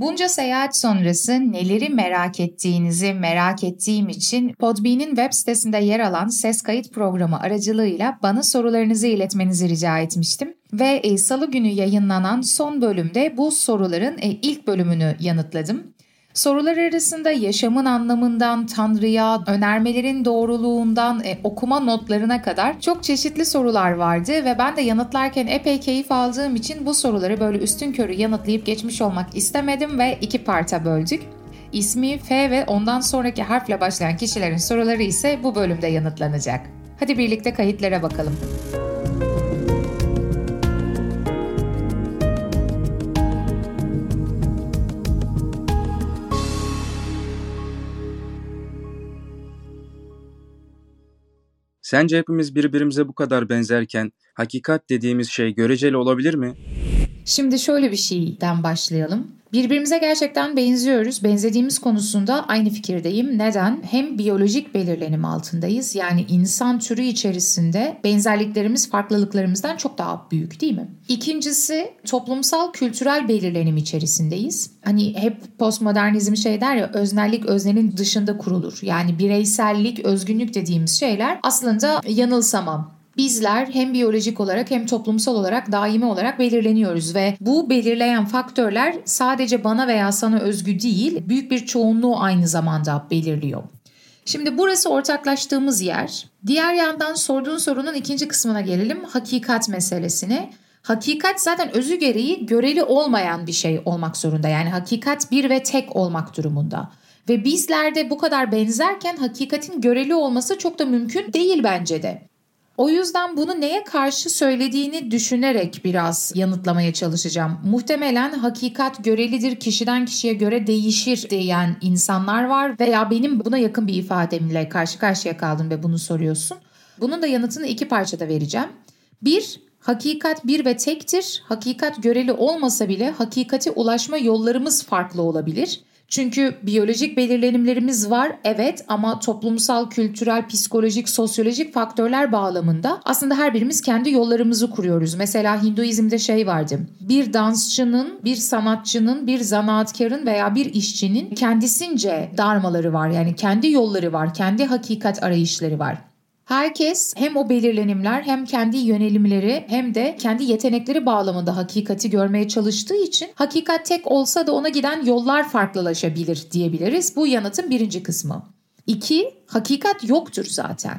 Bunca seyahat sonrası neleri merak ettiğinizi merak ettiğim için Podbean'in web sitesinde yer alan ses kayıt programı aracılığıyla bana sorularınızı iletmenizi rica etmiştim. Ve e, salı günü yayınlanan son bölümde bu soruların e, ilk bölümünü yanıtladım. Sorular arasında yaşamın anlamından Tanrı'ya, önermelerin doğruluğundan e, okuma notlarına kadar çok çeşitli sorular vardı ve ben de yanıtlarken epey keyif aldığım için bu soruları böyle üstün körü yanıtlayıp geçmiş olmak istemedim ve iki parta böldük. İsmi F ve ondan sonraki harfle başlayan kişilerin soruları ise bu bölümde yanıtlanacak. Hadi birlikte kayıtlara bakalım. Sence hepimiz birbirimize bu kadar benzerken hakikat dediğimiz şey göreceli olabilir mi? Şimdi şöyle bir şeyden başlayalım. Birbirimize gerçekten benziyoruz. Benzediğimiz konusunda aynı fikirdeyim. Neden? Hem biyolojik belirlenim altındayız. Yani insan türü içerisinde benzerliklerimiz farklılıklarımızdan çok daha büyük değil mi? İkincisi toplumsal kültürel belirlenim içerisindeyiz. Hani hep postmodernizm şey der ya öznellik öznenin dışında kurulur. Yani bireysellik, özgünlük dediğimiz şeyler aslında yanılsamam bizler hem biyolojik olarak hem toplumsal olarak daimi olarak belirleniyoruz ve bu belirleyen faktörler sadece bana veya sana özgü değil, büyük bir çoğunluğu aynı zamanda belirliyor. Şimdi burası ortaklaştığımız yer. Diğer yandan sorduğun sorunun ikinci kısmına gelelim. Hakikat meselesine. Hakikat zaten özü gereği göreli olmayan bir şey olmak zorunda. Yani hakikat bir ve tek olmak durumunda. Ve bizlerde bu kadar benzerken hakikatin göreli olması çok da mümkün değil bence de. O yüzden bunu neye karşı söylediğini düşünerek biraz yanıtlamaya çalışacağım. Muhtemelen hakikat görelidir, kişiden kişiye göre değişir diyen insanlar var veya benim buna yakın bir ifademle karşı karşıya kaldım ve bunu soruyorsun. Bunun da yanıtını iki parçada vereceğim. Bir, hakikat bir ve tektir. Hakikat göreli olmasa bile hakikate ulaşma yollarımız farklı olabilir. Çünkü biyolojik belirlenimlerimiz var evet ama toplumsal, kültürel, psikolojik, sosyolojik faktörler bağlamında aslında her birimiz kendi yollarımızı kuruyoruz. Mesela Hinduizm'de şey vardı. Bir dansçının, bir sanatçının, bir zanaatkarın veya bir işçinin kendisince darmaları var. Yani kendi yolları var, kendi hakikat arayışları var. Herkes hem o belirlenimler hem kendi yönelimleri hem de kendi yetenekleri bağlamında hakikati görmeye çalıştığı için hakikat tek olsa da ona giden yollar farklılaşabilir diyebiliriz. Bu yanıtın birinci kısmı. İki, hakikat yoktur zaten.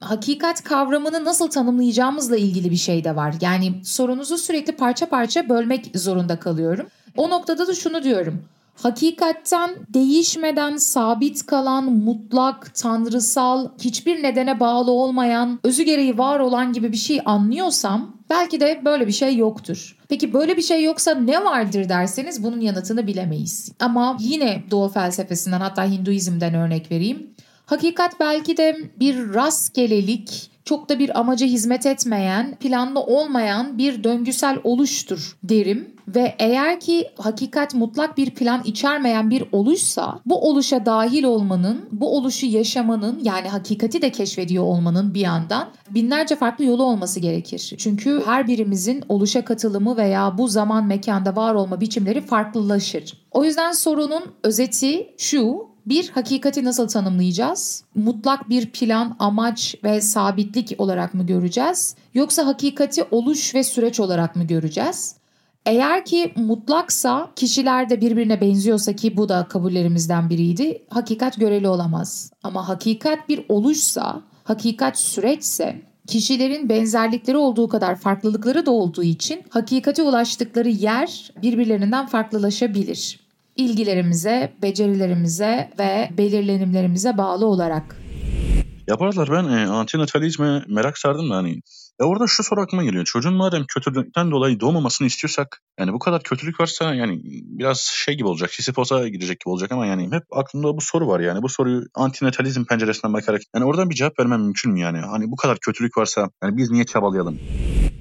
Hakikat kavramını nasıl tanımlayacağımızla ilgili bir şey de var. Yani sorunuzu sürekli parça parça bölmek zorunda kalıyorum. O noktada da şunu diyorum hakikatten değişmeden sabit kalan, mutlak, tanrısal, hiçbir nedene bağlı olmayan, özü gereği var olan gibi bir şey anlıyorsam belki de böyle bir şey yoktur. Peki böyle bir şey yoksa ne vardır derseniz bunun yanıtını bilemeyiz. Ama yine Doğu felsefesinden hatta Hinduizm'den örnek vereyim. Hakikat belki de bir rastgelelik, çok da bir amaca hizmet etmeyen, planlı olmayan bir döngüsel oluştur derim. Ve eğer ki hakikat mutlak bir plan içermeyen bir oluşsa bu oluşa dahil olmanın, bu oluşu yaşamanın yani hakikati de keşfediyor olmanın bir yandan binlerce farklı yolu olması gerekir. Çünkü her birimizin oluşa katılımı veya bu zaman mekanda var olma biçimleri farklılaşır. O yüzden sorunun özeti şu, bir, hakikati nasıl tanımlayacağız? Mutlak bir plan, amaç ve sabitlik olarak mı göreceğiz? Yoksa hakikati oluş ve süreç olarak mı göreceğiz? Eğer ki mutlaksa kişiler de birbirine benziyorsa ki bu da kabullerimizden biriydi. Hakikat göreli olamaz. Ama hakikat bir oluşsa, hakikat süreçse kişilerin benzerlikleri olduğu kadar farklılıkları da olduğu için hakikate ulaştıkları yer birbirlerinden farklılaşabilir. İlgilerimize, becerilerimize ve belirlenimlerimize bağlı olarak. Yaparlar ben e, antinatalizme merak sardım da hani ya orada şu soru aklıma geliyor. Çocuğun madem kötülükten dolayı doğmamasını istiyorsak yani bu kadar kötülük varsa yani biraz şey gibi olacak. Sisyphos'a gidecek gibi olacak ama yani hep aklımda bu soru var yani. Bu soruyu antinatalizm penceresinden bakarak yani oradan bir cevap vermem mümkün mü yani? Hani bu kadar kötülük varsa yani biz niye çabalayalım?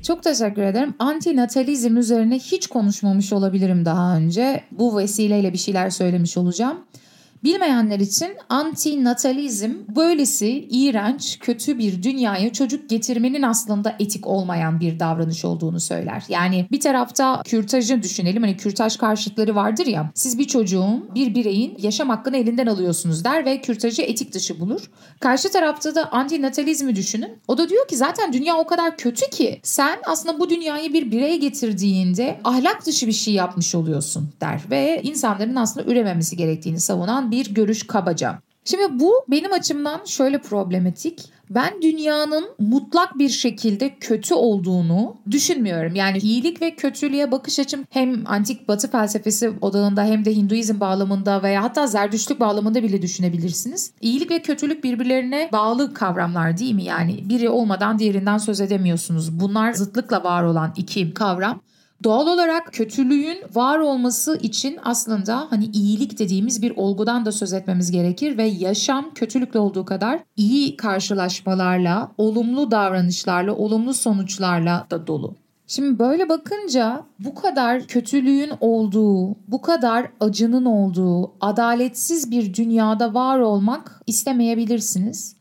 Çok teşekkür ederim. Antinatalizm üzerine hiç konuşmamış olabilirim daha önce. Bu vesileyle bir şeyler söylemiş olacağım. Bilmeyenler için antinatalizm böylesi iğrenç, kötü bir dünyaya çocuk getirmenin aslında etik olmayan bir davranış olduğunu söyler. Yani bir tarafta kürtajı düşünelim. Hani kürtaj karşıtları vardır ya. Siz bir çocuğun, bir bireyin yaşam hakkını elinden alıyorsunuz der ve kürtajı etik dışı bulur. Karşı tarafta da antinatalizmi düşünün. O da diyor ki zaten dünya o kadar kötü ki sen aslında bu dünyayı bir bireye getirdiğinde ahlak dışı bir şey yapmış oluyorsun der ve insanların aslında ürememesi gerektiğini savunan bir görüş kabaca. Şimdi bu benim açımdan şöyle problematik. Ben dünyanın mutlak bir şekilde kötü olduğunu düşünmüyorum. Yani iyilik ve kötülüğe bakış açım hem antik batı felsefesi odağında hem de Hinduizm bağlamında veya hatta Zerdüştlük bağlamında bile düşünebilirsiniz. İyilik ve kötülük birbirlerine bağlı kavramlar değil mi? Yani biri olmadan diğerinden söz edemiyorsunuz. Bunlar zıtlıkla var olan iki kavram. Doğal olarak kötülüğün var olması için aslında hani iyilik dediğimiz bir olgudan da söz etmemiz gerekir ve yaşam kötülükle olduğu kadar iyi karşılaşmalarla, olumlu davranışlarla, olumlu sonuçlarla da dolu. Şimdi böyle bakınca bu kadar kötülüğün olduğu, bu kadar acının olduğu, adaletsiz bir dünyada var olmak istemeyebilirsiniz.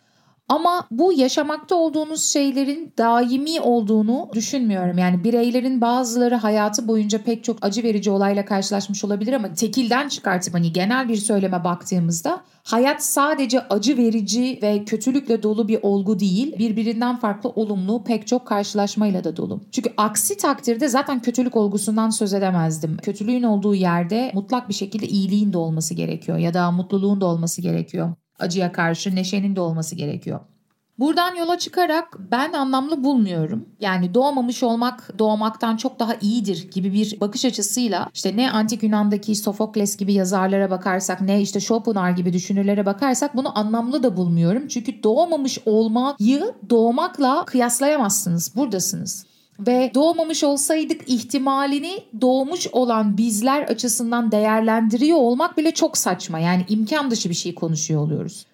Ama bu yaşamakta olduğunuz şeylerin daimi olduğunu düşünmüyorum. Yani bireylerin bazıları hayatı boyunca pek çok acı verici olayla karşılaşmış olabilir ama tekilden çıkartıp hani genel bir söyleme baktığımızda hayat sadece acı verici ve kötülükle dolu bir olgu değil. Birbirinden farklı olumlu pek çok karşılaşmayla da dolu. Çünkü aksi takdirde zaten kötülük olgusundan söz edemezdim. Kötülüğün olduğu yerde mutlak bir şekilde iyiliğin de olması gerekiyor ya da mutluluğun da olması gerekiyor acıya karşı neşenin de olması gerekiyor. Buradan yola çıkarak ben anlamlı bulmuyorum. Yani doğmamış olmak doğmaktan çok daha iyidir gibi bir bakış açısıyla işte ne antik Yunan'daki Sofokles gibi yazarlara bakarsak ne işte Schopenhauer gibi düşünürlere bakarsak bunu anlamlı da bulmuyorum. Çünkü doğmamış olmayı doğmakla kıyaslayamazsınız. Buradasınız. Ve doğmamış olsaydık ihtimalini doğmuş olan bizler açısından değerlendiriyor olmak bile çok saçma. Yani imkan dışı bir şey konuşuyor oluyoruz.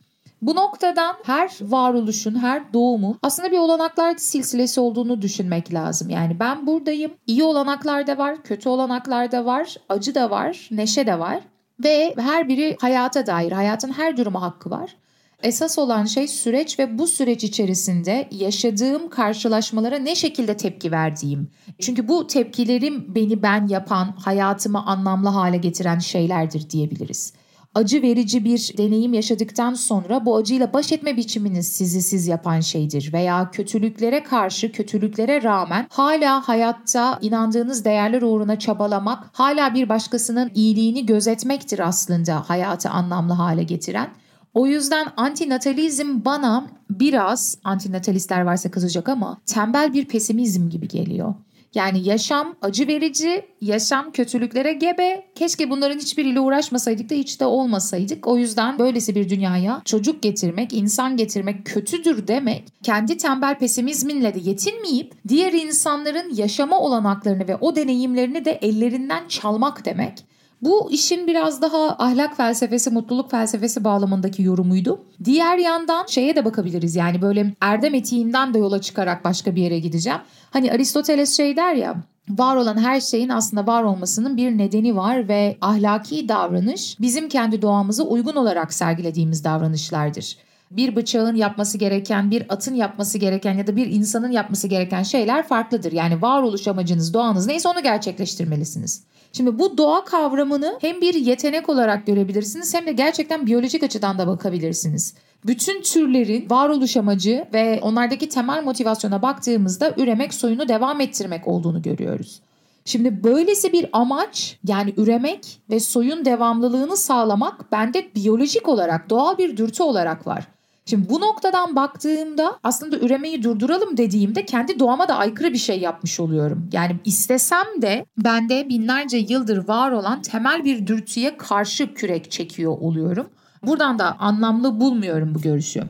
Bu noktadan her varoluşun, her doğumu aslında bir olanaklar silsilesi olduğunu düşünmek lazım. Yani ben buradayım. İyi olanaklar da var, kötü olanaklar da var, acı da var, neşe de var. Ve her biri hayata dair, hayatın her durumu hakkı var. Esas olan şey süreç ve bu süreç içerisinde yaşadığım karşılaşmalara ne şekilde tepki verdiğim. Çünkü bu tepkilerim beni ben yapan, hayatımı anlamlı hale getiren şeylerdir diyebiliriz acı verici bir deneyim yaşadıktan sonra bu acıyla baş etme biçiminiz sizi siz yapan şeydir veya kötülüklere karşı kötülüklere rağmen hala hayatta inandığınız değerler uğruna çabalamak, hala bir başkasının iyiliğini gözetmektir aslında hayatı anlamlı hale getiren. O yüzden antinatalizm bana biraz antinatalistler varsa kızacak ama tembel bir pesimizm gibi geliyor. Yani yaşam acı verici, yaşam kötülüklere gebe. Keşke bunların hiçbiriyle uğraşmasaydık da hiç de olmasaydık. O yüzden böylesi bir dünyaya çocuk getirmek, insan getirmek kötüdür demek. Kendi tembel pesimizminle de yetinmeyip diğer insanların yaşama olanaklarını ve o deneyimlerini de ellerinden çalmak demek. Bu işin biraz daha ahlak felsefesi, mutluluk felsefesi bağlamındaki yorumuydu. Diğer yandan şeye de bakabiliriz yani böyle erdem etiğinden de yola çıkarak başka bir yere gideceğim. Hani Aristoteles şey der ya var olan her şeyin aslında var olmasının bir nedeni var ve ahlaki davranış bizim kendi doğamıza uygun olarak sergilediğimiz davranışlardır bir bıçağın yapması gereken, bir atın yapması gereken ya da bir insanın yapması gereken şeyler farklıdır. Yani varoluş amacınız, doğanız neyse onu gerçekleştirmelisiniz. Şimdi bu doğa kavramını hem bir yetenek olarak görebilirsiniz hem de gerçekten biyolojik açıdan da bakabilirsiniz. Bütün türlerin varoluş amacı ve onlardaki temel motivasyona baktığımızda üremek, soyunu devam ettirmek olduğunu görüyoruz. Şimdi böylesi bir amaç yani üremek ve soyun devamlılığını sağlamak bende biyolojik olarak doğal bir dürtü olarak var. Şimdi bu noktadan baktığımda aslında üremeyi durduralım dediğimde kendi doğama da aykırı bir şey yapmış oluyorum. Yani istesem de bende binlerce yıldır var olan temel bir dürtüye karşı kürek çekiyor oluyorum. Buradan da anlamlı bulmuyorum bu görüşü.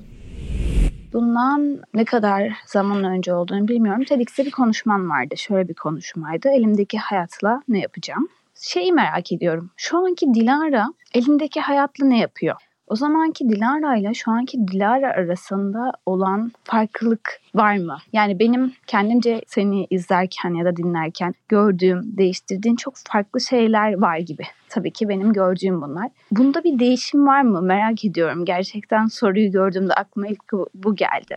Bundan ne kadar zaman önce olduğunu bilmiyorum. TEDx'te bir konuşman vardı. Şöyle bir konuşmaydı. Elimdeki hayatla ne yapacağım? Şeyi merak ediyorum. Şu anki Dilara elindeki hayatla ne yapıyor? O zamanki Dilara ile şu anki Dilara arasında olan farklılık var mı? Yani benim kendimce seni izlerken ya da dinlerken gördüğüm, değiştirdiğin çok farklı şeyler var gibi. Tabii ki benim gördüğüm bunlar. Bunda bir değişim var mı? Merak ediyorum. Gerçekten soruyu gördüğümde aklıma ilk bu geldi.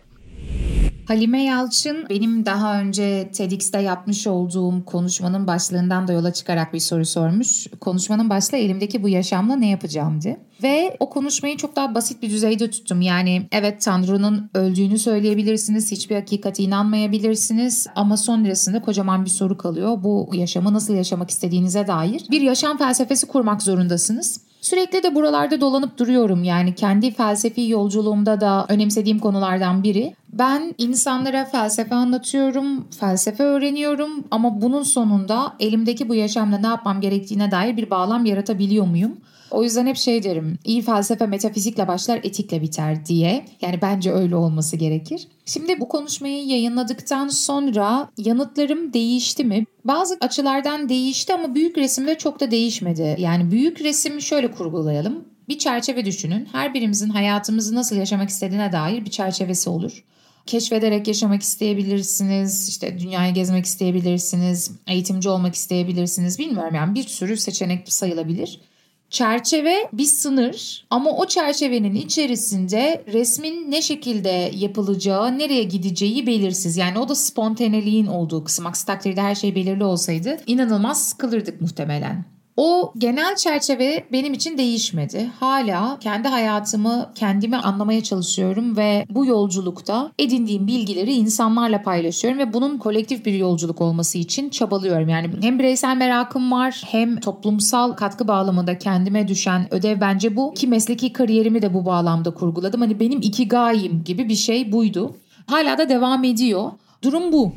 Halime Yalçın benim daha önce TEDx'te yapmış olduğum konuşmanın başlığından da yola çıkarak bir soru sormuş. Konuşmanın başlığı elimdeki bu yaşamla ne yapacağımdı. Ve o konuşmayı çok daha basit bir düzeyde tuttum. Yani evet Tanrı'nın öldüğünü söyleyebilirsiniz, hiçbir hakikate inanmayabilirsiniz ama sonrasında kocaman bir soru kalıyor. Bu yaşamı nasıl yaşamak istediğinize dair bir yaşam felsefesi kurmak zorundasınız. Sürekli de buralarda dolanıp duruyorum yani kendi felsefi yolculuğumda da önemsediğim konulardan biri. Ben insanlara felsefe anlatıyorum, felsefe öğreniyorum ama bunun sonunda elimdeki bu yaşamla ne yapmam gerektiğine dair bir bağlam yaratabiliyor muyum? O yüzden hep şey derim. İyi felsefe metafizikle başlar, etikle biter diye. Yani bence öyle olması gerekir. Şimdi bu konuşmayı yayınladıktan sonra yanıtlarım değişti mi? Bazı açılardan değişti ama büyük resimde çok da değişmedi. Yani büyük resimi şöyle kurgulayalım. Bir çerçeve düşünün. Her birimizin hayatımızı nasıl yaşamak istediğine dair bir çerçevesi olur keşfederek yaşamak isteyebilirsiniz. İşte dünyayı gezmek isteyebilirsiniz. Eğitimci olmak isteyebilirsiniz. Bilmiyorum yani bir sürü seçenek sayılabilir. Çerçeve bir sınır ama o çerçevenin içerisinde resmin ne şekilde yapılacağı, nereye gideceği belirsiz. Yani o da spontaneliğin olduğu kısım. Aksi takdirde her şey belirli olsaydı inanılmaz sıkılırdık muhtemelen. O genel çerçeve benim için değişmedi. Hala kendi hayatımı kendimi anlamaya çalışıyorum ve bu yolculukta edindiğim bilgileri insanlarla paylaşıyorum ve bunun kolektif bir yolculuk olması için çabalıyorum. Yani hem bireysel merakım var hem toplumsal katkı bağlamında kendime düşen ödev bence bu ki mesleki kariyerimi de bu bağlamda kurguladım. Hani benim iki gayim gibi bir şey buydu. Hala da devam ediyor. Durum bu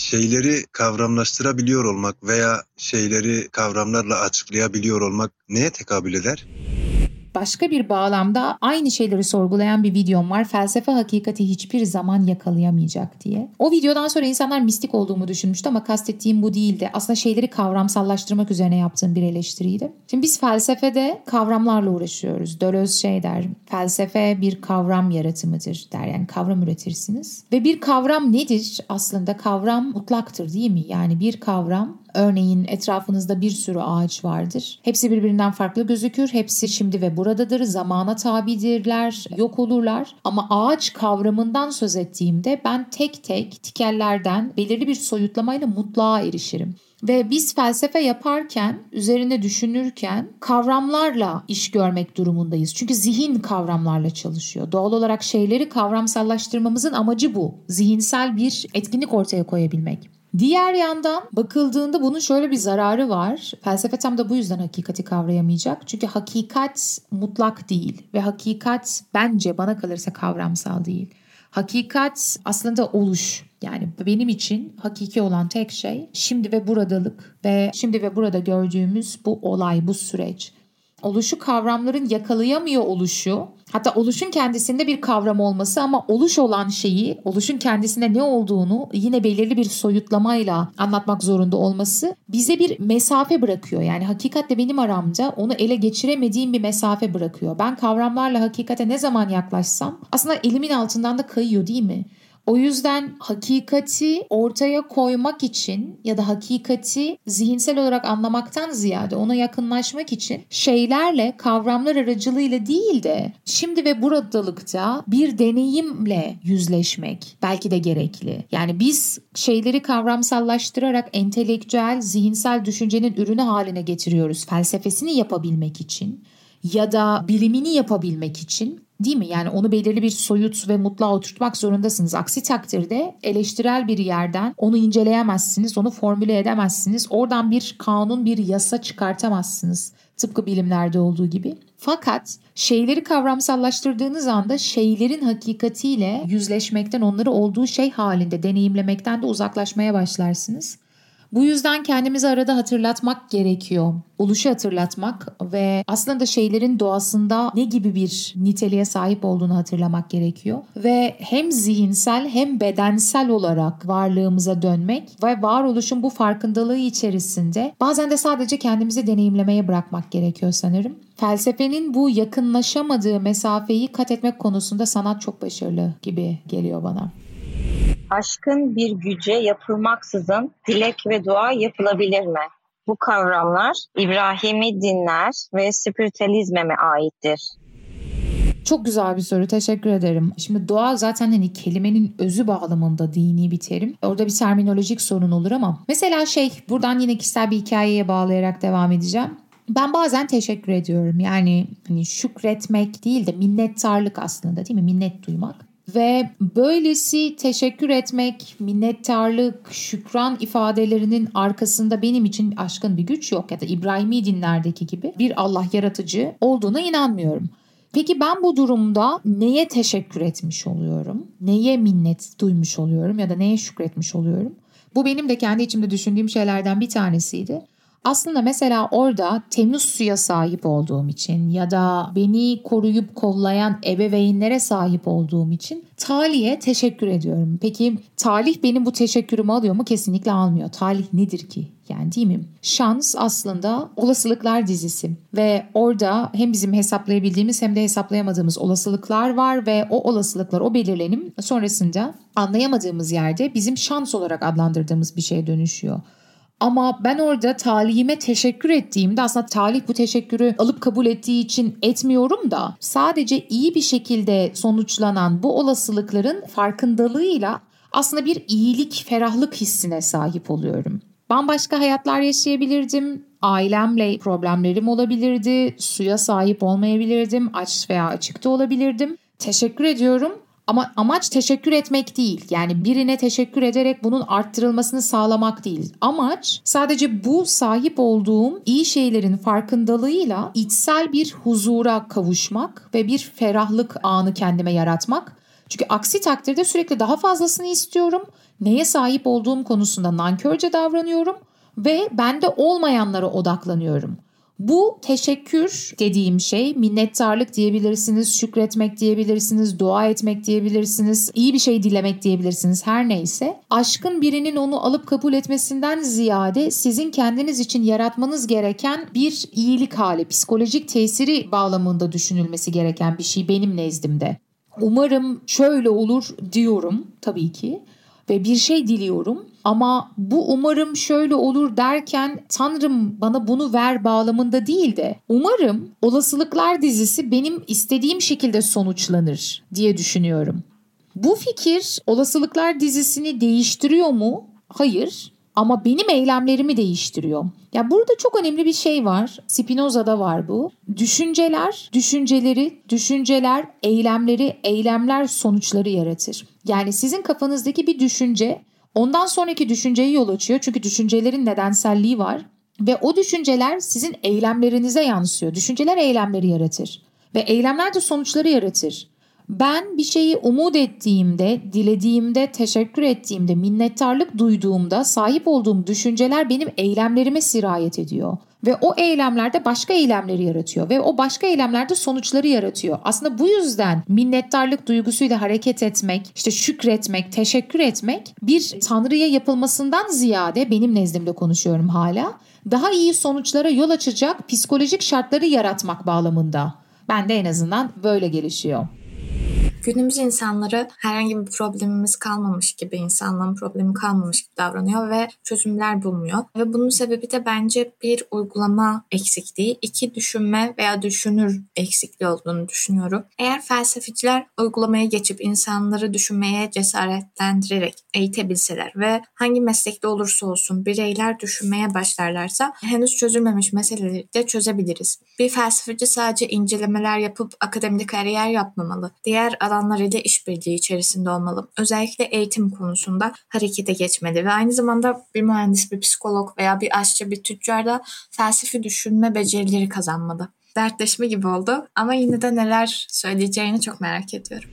şeyleri kavramlaştırabiliyor olmak veya şeyleri kavramlarla açıklayabiliyor olmak neye tekabül eder? Başka bir bağlamda aynı şeyleri sorgulayan bir videom var. Felsefe hakikati hiçbir zaman yakalayamayacak diye. O videodan sonra insanlar mistik olduğumu düşünmüştü ama kastettiğim bu değildi. Aslında şeyleri kavramsallaştırmak üzerine yaptığım bir eleştiriydi. Şimdi biz felsefede kavramlarla uğraşıyoruz. Deleuze şey der, felsefe bir kavram yaratımıdır der. Yani kavram üretirsiniz. Ve bir kavram nedir? Aslında kavram mutlaktır değil mi? Yani bir kavram Örneğin etrafınızda bir sürü ağaç vardır. Hepsi birbirinden farklı gözükür. Hepsi şimdi ve buradadır. Zamana tabidirler, yok olurlar. Ama ağaç kavramından söz ettiğimde ben tek tek tikellerden belirli bir soyutlamayla mutluğa erişirim. Ve biz felsefe yaparken, üzerine düşünürken kavramlarla iş görmek durumundayız. Çünkü zihin kavramlarla çalışıyor. Doğal olarak şeyleri kavramsallaştırmamızın amacı bu. Zihinsel bir etkinlik ortaya koyabilmek. Diğer yandan bakıldığında bunun şöyle bir zararı var. Felsefe tam da bu yüzden hakikati kavrayamayacak. Çünkü hakikat mutlak değil ve hakikat bence bana kalırsa kavramsal değil. Hakikat aslında oluş. Yani benim için hakiki olan tek şey şimdi ve buradalık ve şimdi ve burada gördüğümüz bu olay, bu süreç oluşu kavramların yakalayamıyor oluşu hatta oluşun kendisinde bir kavram olması ama oluş olan şeyi oluşun kendisinde ne olduğunu yine belirli bir soyutlamayla anlatmak zorunda olması bize bir mesafe bırakıyor. Yani hakikatle benim aramda onu ele geçiremediğim bir mesafe bırakıyor. Ben kavramlarla hakikate ne zaman yaklaşsam aslında elimin altından da kayıyor değil mi? O yüzden hakikati ortaya koymak için ya da hakikati zihinsel olarak anlamaktan ziyade ona yakınlaşmak için şeylerle, kavramlar aracılığıyla değil de şimdi ve buradalıkta bir deneyimle yüzleşmek belki de gerekli. Yani biz şeyleri kavramsallaştırarak entelektüel, zihinsel düşüncenin ürünü haline getiriyoruz felsefesini yapabilmek için ya da bilimini yapabilmek için Değil mi? Yani onu belirli bir soyut ve mutluğa oturtmak zorundasınız. Aksi takdirde eleştirel bir yerden onu inceleyemezsiniz, onu formüle edemezsiniz. Oradan bir kanun, bir yasa çıkartamazsınız. Tıpkı bilimlerde olduğu gibi. Fakat şeyleri kavramsallaştırdığınız anda şeylerin hakikatiyle yüzleşmekten, onları olduğu şey halinde deneyimlemekten de uzaklaşmaya başlarsınız. Bu yüzden kendimizi arada hatırlatmak gerekiyor. Oluşu hatırlatmak ve aslında şeylerin doğasında ne gibi bir niteliğe sahip olduğunu hatırlamak gerekiyor. Ve hem zihinsel hem bedensel olarak varlığımıza dönmek ve varoluşun bu farkındalığı içerisinde bazen de sadece kendimizi deneyimlemeye bırakmak gerekiyor sanırım. Felsefenin bu yakınlaşamadığı mesafeyi kat etmek konusunda sanat çok başarılı gibi geliyor bana aşkın bir güce yapılmaksızın dilek ve dua yapılabilir mi? Bu kavramlar İbrahimi dinler ve spiritüalizme mi aittir? Çok güzel bir soru. Teşekkür ederim. Şimdi dua zaten hani kelimenin özü bağlamında dini bir terim. Orada bir terminolojik sorun olur ama mesela şey buradan yine kişisel bir hikayeye bağlayarak devam edeceğim. Ben bazen teşekkür ediyorum. Yani hani şükretmek değil de minnettarlık aslında değil mi? Minnet duymak. Ve böylesi teşekkür etmek, minnettarlık, şükran ifadelerinin arkasında benim için aşkın bir güç yok ya da İbrahimi dinlerdeki gibi bir Allah yaratıcı olduğuna inanmıyorum. Peki ben bu durumda neye teşekkür etmiş oluyorum? Neye minnet duymuş oluyorum ya da neye şükretmiş oluyorum? Bu benim de kendi içimde düşündüğüm şeylerden bir tanesiydi. Aslında mesela orada temiz suya sahip olduğum için ya da beni koruyup kollayan ebeveynlere sahip olduğum için Talih'e teşekkür ediyorum. Peki talih benim bu teşekkürümü alıyor mu? Kesinlikle almıyor. Talih nedir ki? Yani değil mi? Şans aslında olasılıklar dizisi ve orada hem bizim hesaplayabildiğimiz hem de hesaplayamadığımız olasılıklar var ve o olasılıklar, o belirlenim sonrasında anlayamadığımız yerde bizim şans olarak adlandırdığımız bir şeye dönüşüyor. Ama ben orada talihime teşekkür ettiğimde aslında talih bu teşekkürü alıp kabul ettiği için etmiyorum da sadece iyi bir şekilde sonuçlanan bu olasılıkların farkındalığıyla aslında bir iyilik, ferahlık hissine sahip oluyorum. Bambaşka hayatlar yaşayabilirdim. Ailemle problemlerim olabilirdi. Suya sahip olmayabilirdim. Aç veya açıkta olabilirdim. Teşekkür ediyorum ama amaç teşekkür etmek değil. Yani birine teşekkür ederek bunun arttırılmasını sağlamak değil. Amaç sadece bu sahip olduğum iyi şeylerin farkındalığıyla içsel bir huzura kavuşmak ve bir ferahlık anı kendime yaratmak. Çünkü aksi takdirde sürekli daha fazlasını istiyorum. Neye sahip olduğum konusunda nankörce davranıyorum ve bende olmayanlara odaklanıyorum. Bu teşekkür dediğim şey minnettarlık diyebilirsiniz, şükretmek diyebilirsiniz, dua etmek diyebilirsiniz, iyi bir şey dilemek diyebilirsiniz her neyse. Aşkın birinin onu alıp kabul etmesinden ziyade sizin kendiniz için yaratmanız gereken bir iyilik hali, psikolojik tesiri bağlamında düşünülmesi gereken bir şey benim nezdimde. Umarım şöyle olur diyorum tabii ki ve bir şey diliyorum ama bu umarım şöyle olur derken Tanrım bana bunu ver bağlamında değil de umarım olasılıklar dizisi benim istediğim şekilde sonuçlanır diye düşünüyorum. Bu fikir olasılıklar dizisini değiştiriyor mu? Hayır. Ama benim eylemlerimi değiştiriyor. Ya burada çok önemli bir şey var. Spinoza'da var bu. Düşünceler, düşünceleri, düşünceler, eylemleri, eylemler sonuçları yaratır. Yani sizin kafanızdaki bir düşünce ondan sonraki düşünceyi yol açıyor. Çünkü düşüncelerin nedenselliği var. Ve o düşünceler sizin eylemlerinize yansıyor. Düşünceler eylemleri yaratır. Ve eylemler de sonuçları yaratır. Ben bir şeyi umut ettiğimde, dilediğimde, teşekkür ettiğimde, minnettarlık duyduğumda sahip olduğum düşünceler benim eylemlerime sirayet ediyor. Ve o eylemlerde başka eylemleri yaratıyor ve o başka eylemlerde sonuçları yaratıyor. Aslında bu yüzden minnettarlık duygusuyla hareket etmek, işte şükretmek, teşekkür etmek bir tanrıya yapılmasından ziyade benim nezdimde konuşuyorum hala. Daha iyi sonuçlara yol açacak psikolojik şartları yaratmak bağlamında. Ben de en azından böyle gelişiyor. Günümüz insanları herhangi bir problemimiz kalmamış gibi, insanlığın problemi kalmamış gibi davranıyor ve çözümler bulmuyor. Ve bunun sebebi de bence bir uygulama eksikliği, iki düşünme veya düşünür eksikliği olduğunu düşünüyorum. Eğer felsefeciler uygulamaya geçip insanları düşünmeye cesaretlendirerek eğitebilseler ve hangi meslekte olursa olsun bireyler düşünmeye başlarlarsa henüz çözülmemiş meseleleri de çözebiliriz. Bir felsefeci sadece incelemeler yapıp akademik kariyer yapmamalı. Diğer alanlarıyla işbirliği içerisinde olmalı. Özellikle eğitim konusunda harekete geçmeli ve aynı zamanda bir mühendis, bir psikolog veya bir aşçı, bir tüccar da felsefi düşünme becerileri kazanmalı. Dertleşme gibi oldu ama yine de neler söyleyeceğini çok merak ediyorum.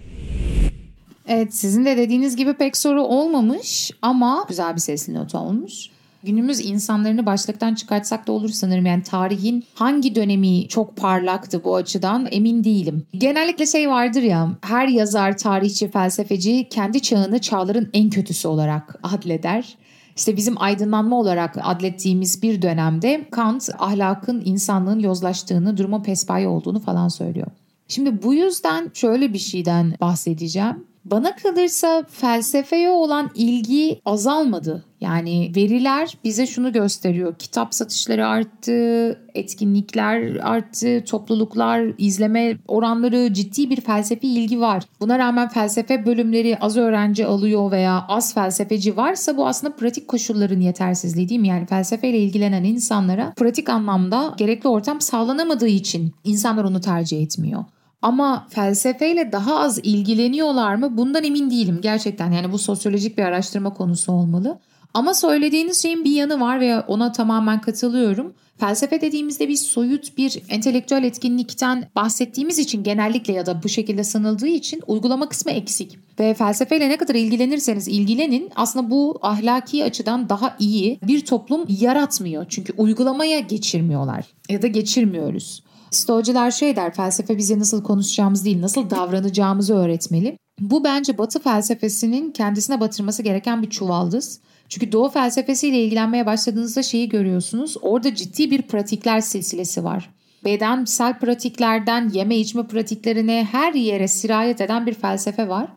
Evet sizin de dediğiniz gibi pek soru olmamış ama güzel bir sesli not olmuş. Günümüz insanlarını başlıktan çıkartsak da olur sanırım. Yani tarihin hangi dönemi çok parlaktı bu açıdan emin değilim. Genellikle şey vardır ya her yazar, tarihçi, felsefeci kendi çağını çağların en kötüsü olarak adleder. İşte bizim aydınlanma olarak adlettiğimiz bir dönemde Kant ahlakın insanlığın yozlaştığını, durumun pespaye olduğunu falan söylüyor. Şimdi bu yüzden şöyle bir şeyden bahsedeceğim. Bana kalırsa felsefeye olan ilgi azalmadı. Yani veriler bize şunu gösteriyor. Kitap satışları arttı, etkinlikler arttı, topluluklar, izleme oranları ciddi bir felsefi ilgi var. Buna rağmen felsefe bölümleri az öğrenci alıyor veya az felsefeci varsa bu aslında pratik koşulların yetersizliği değil mi? Yani felsefeyle ilgilenen insanlara pratik anlamda gerekli ortam sağlanamadığı için insanlar onu tercih etmiyor. Ama felsefeyle daha az ilgileniyorlar mı? Bundan emin değilim gerçekten. Yani bu sosyolojik bir araştırma konusu olmalı. Ama söylediğiniz şeyin bir yanı var ve ona tamamen katılıyorum. Felsefe dediğimizde biz soyut bir entelektüel etkinlikten bahsettiğimiz için genellikle ya da bu şekilde sanıldığı için uygulama kısmı eksik. Ve felsefeyle ne kadar ilgilenirseniz ilgilenin aslında bu ahlaki açıdan daha iyi bir toplum yaratmıyor. Çünkü uygulamaya geçirmiyorlar ya da geçirmiyoruz. Stoacılar şey der felsefe bize nasıl konuşacağımız değil nasıl davranacağımızı öğretmeli. Bu bence batı felsefesinin kendisine batırması gereken bir çuvaldız. Çünkü doğu felsefesiyle ilgilenmeye başladığınızda şeyi görüyorsunuz. Orada ciddi bir pratikler silsilesi var. Bedensel pratiklerden yeme içme pratiklerine her yere sirayet eden bir felsefe var.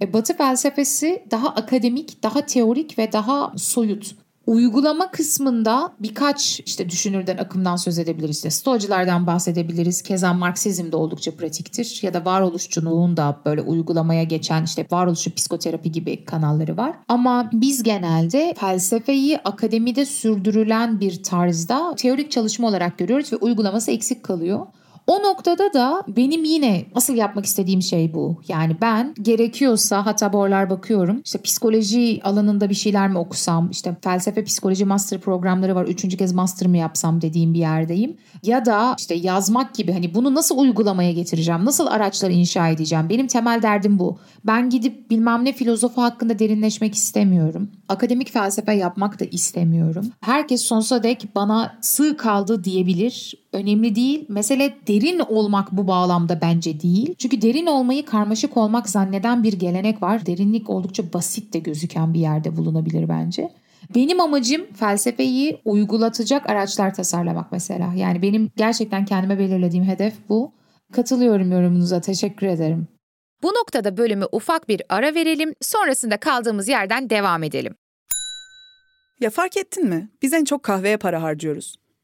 E, batı felsefesi daha akademik, daha teorik ve daha soyut. Uygulama kısmında birkaç işte düşünürden akımdan söz edebiliriz. İşte Stoacılardan bahsedebiliriz. Keza Marksizm de oldukça pratiktir. Ya da varoluşçuluğun da böyle uygulamaya geçen işte varoluşçu psikoterapi gibi kanalları var. Ama biz genelde felsefeyi akademide sürdürülen bir tarzda teorik çalışma olarak görüyoruz ve uygulaması eksik kalıyor. O noktada da benim yine asıl yapmak istediğim şey bu. Yani ben gerekiyorsa hatta bu aralar bakıyorum işte psikoloji alanında bir şeyler mi okusam işte felsefe psikoloji master programları var. Üçüncü kez master mı yapsam dediğim bir yerdeyim. Ya da işte yazmak gibi hani bunu nasıl uygulamaya getireceğim? Nasıl araçları inşa edeceğim? Benim temel derdim bu. Ben gidip bilmem ne filozofu hakkında derinleşmek istemiyorum. Akademik felsefe yapmak da istemiyorum. Herkes sonsuza dek bana sığ kaldı diyebilir önemli değil. Mesele derin olmak bu bağlamda bence değil. Çünkü derin olmayı karmaşık olmak zanneden bir gelenek var. Derinlik oldukça basit de gözüken bir yerde bulunabilir bence. Benim amacım felsefeyi uygulatacak araçlar tasarlamak mesela. Yani benim gerçekten kendime belirlediğim hedef bu. Katılıyorum yorumunuza. Teşekkür ederim. Bu noktada bölümü ufak bir ara verelim, sonrasında kaldığımız yerden devam edelim. Ya fark ettin mi? Biz en çok kahveye para harcıyoruz.